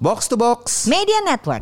Box to Box Media Network.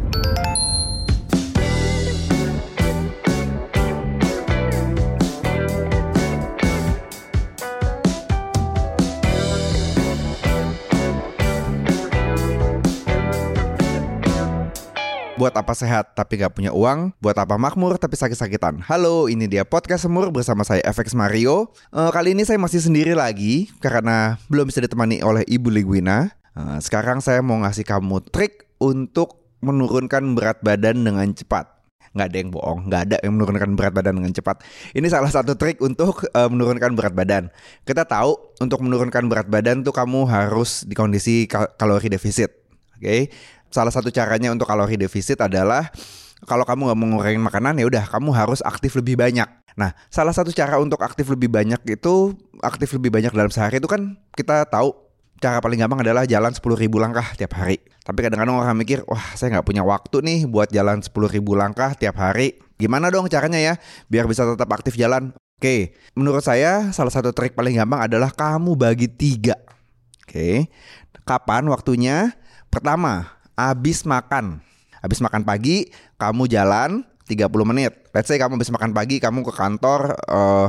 Buat apa sehat tapi gak punya uang? Buat apa makmur tapi sakit-sakitan? Halo, ini dia Podcast Semur bersama saya FX Mario Eh, Kali ini saya masih sendiri lagi Karena belum bisa ditemani oleh Ibu Ligwina Eh, Sekarang saya mau ngasih kamu trik untuk menurunkan berat badan dengan cepat nggak ada yang bohong, nggak ada yang menurunkan berat badan dengan cepat. Ini salah satu trik untuk eh, menurunkan berat badan. Kita tahu untuk menurunkan berat badan tuh kamu harus di kondisi kal- kalori defisit. Oke, salah satu caranya untuk kalori defisit adalah kalau kamu nggak mau ngurangin makanan ya udah kamu harus aktif lebih banyak. Nah, salah satu cara untuk aktif lebih banyak itu aktif lebih banyak dalam sehari itu kan kita tahu cara paling gampang adalah jalan 10.000 langkah tiap hari. Tapi kadang-kadang orang mikir, wah saya nggak punya waktu nih buat jalan 10.000 langkah tiap hari. Gimana dong caranya ya biar bisa tetap aktif jalan? Oke, menurut saya salah satu trik paling gampang adalah kamu bagi tiga. Oke, kapan waktunya? Pertama, habis makan. Habis makan pagi, kamu jalan 30 menit. Let's say kamu habis makan pagi, kamu ke kantor eh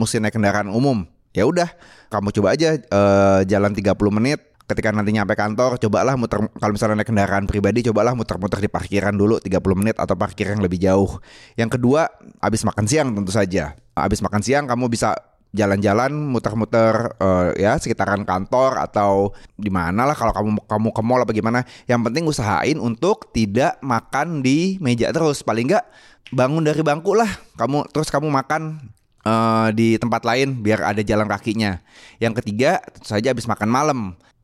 mesti naik kendaraan umum. Ya udah, kamu coba aja eh, jalan 30 menit. Ketika nanti nyampe kantor, cobalah muter kalau misalnya naik kendaraan pribadi, cobalah muter-muter di parkiran dulu 30 menit atau parkir yang lebih jauh. Yang kedua, habis makan siang tentu saja. Habis makan siang kamu bisa jalan-jalan muter-muter eh, ya sekitaran kantor atau di lah kalau kamu kamu ke mall apa gimana yang penting usahain untuk tidak makan di meja terus paling enggak bangun dari bangku lah kamu terus kamu makan eh, di tempat lain biar ada jalan kakinya. Yang ketiga tentu saja habis makan malam.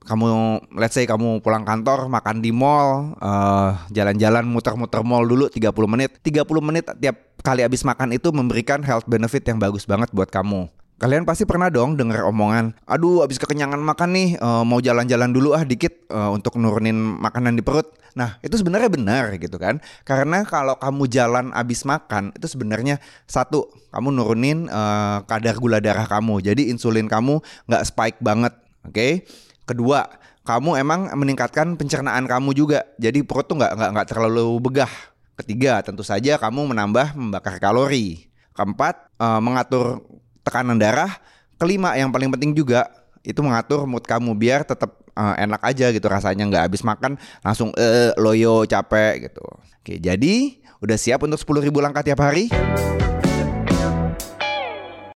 Kamu let's say kamu pulang kantor makan di mall eh, jalan-jalan muter-muter mall dulu 30 menit. 30 menit tiap kali habis makan itu memberikan health benefit yang bagus banget buat kamu Kalian pasti pernah dong dengar omongan, aduh abis kekenyangan makan nih, eh, mau jalan-jalan dulu ah dikit eh, untuk nurunin makanan di perut. Nah itu sebenarnya benar gitu kan, karena kalau kamu jalan abis makan itu sebenarnya satu, kamu nurunin eh, kadar gula darah kamu, jadi insulin kamu nggak spike banget, oke? Kedua, kamu emang meningkatkan pencernaan kamu juga, jadi perut tuh nggak nggak terlalu begah. Ketiga, tentu saja kamu menambah membakar kalori. Keempat, eh, mengatur tekanan darah. Kelima yang paling penting juga itu mengatur mood kamu biar tetap eh, enak aja gitu rasanya nggak habis makan langsung eh loyo capek gitu. Oke, jadi udah siap untuk 10.000 langkah tiap hari?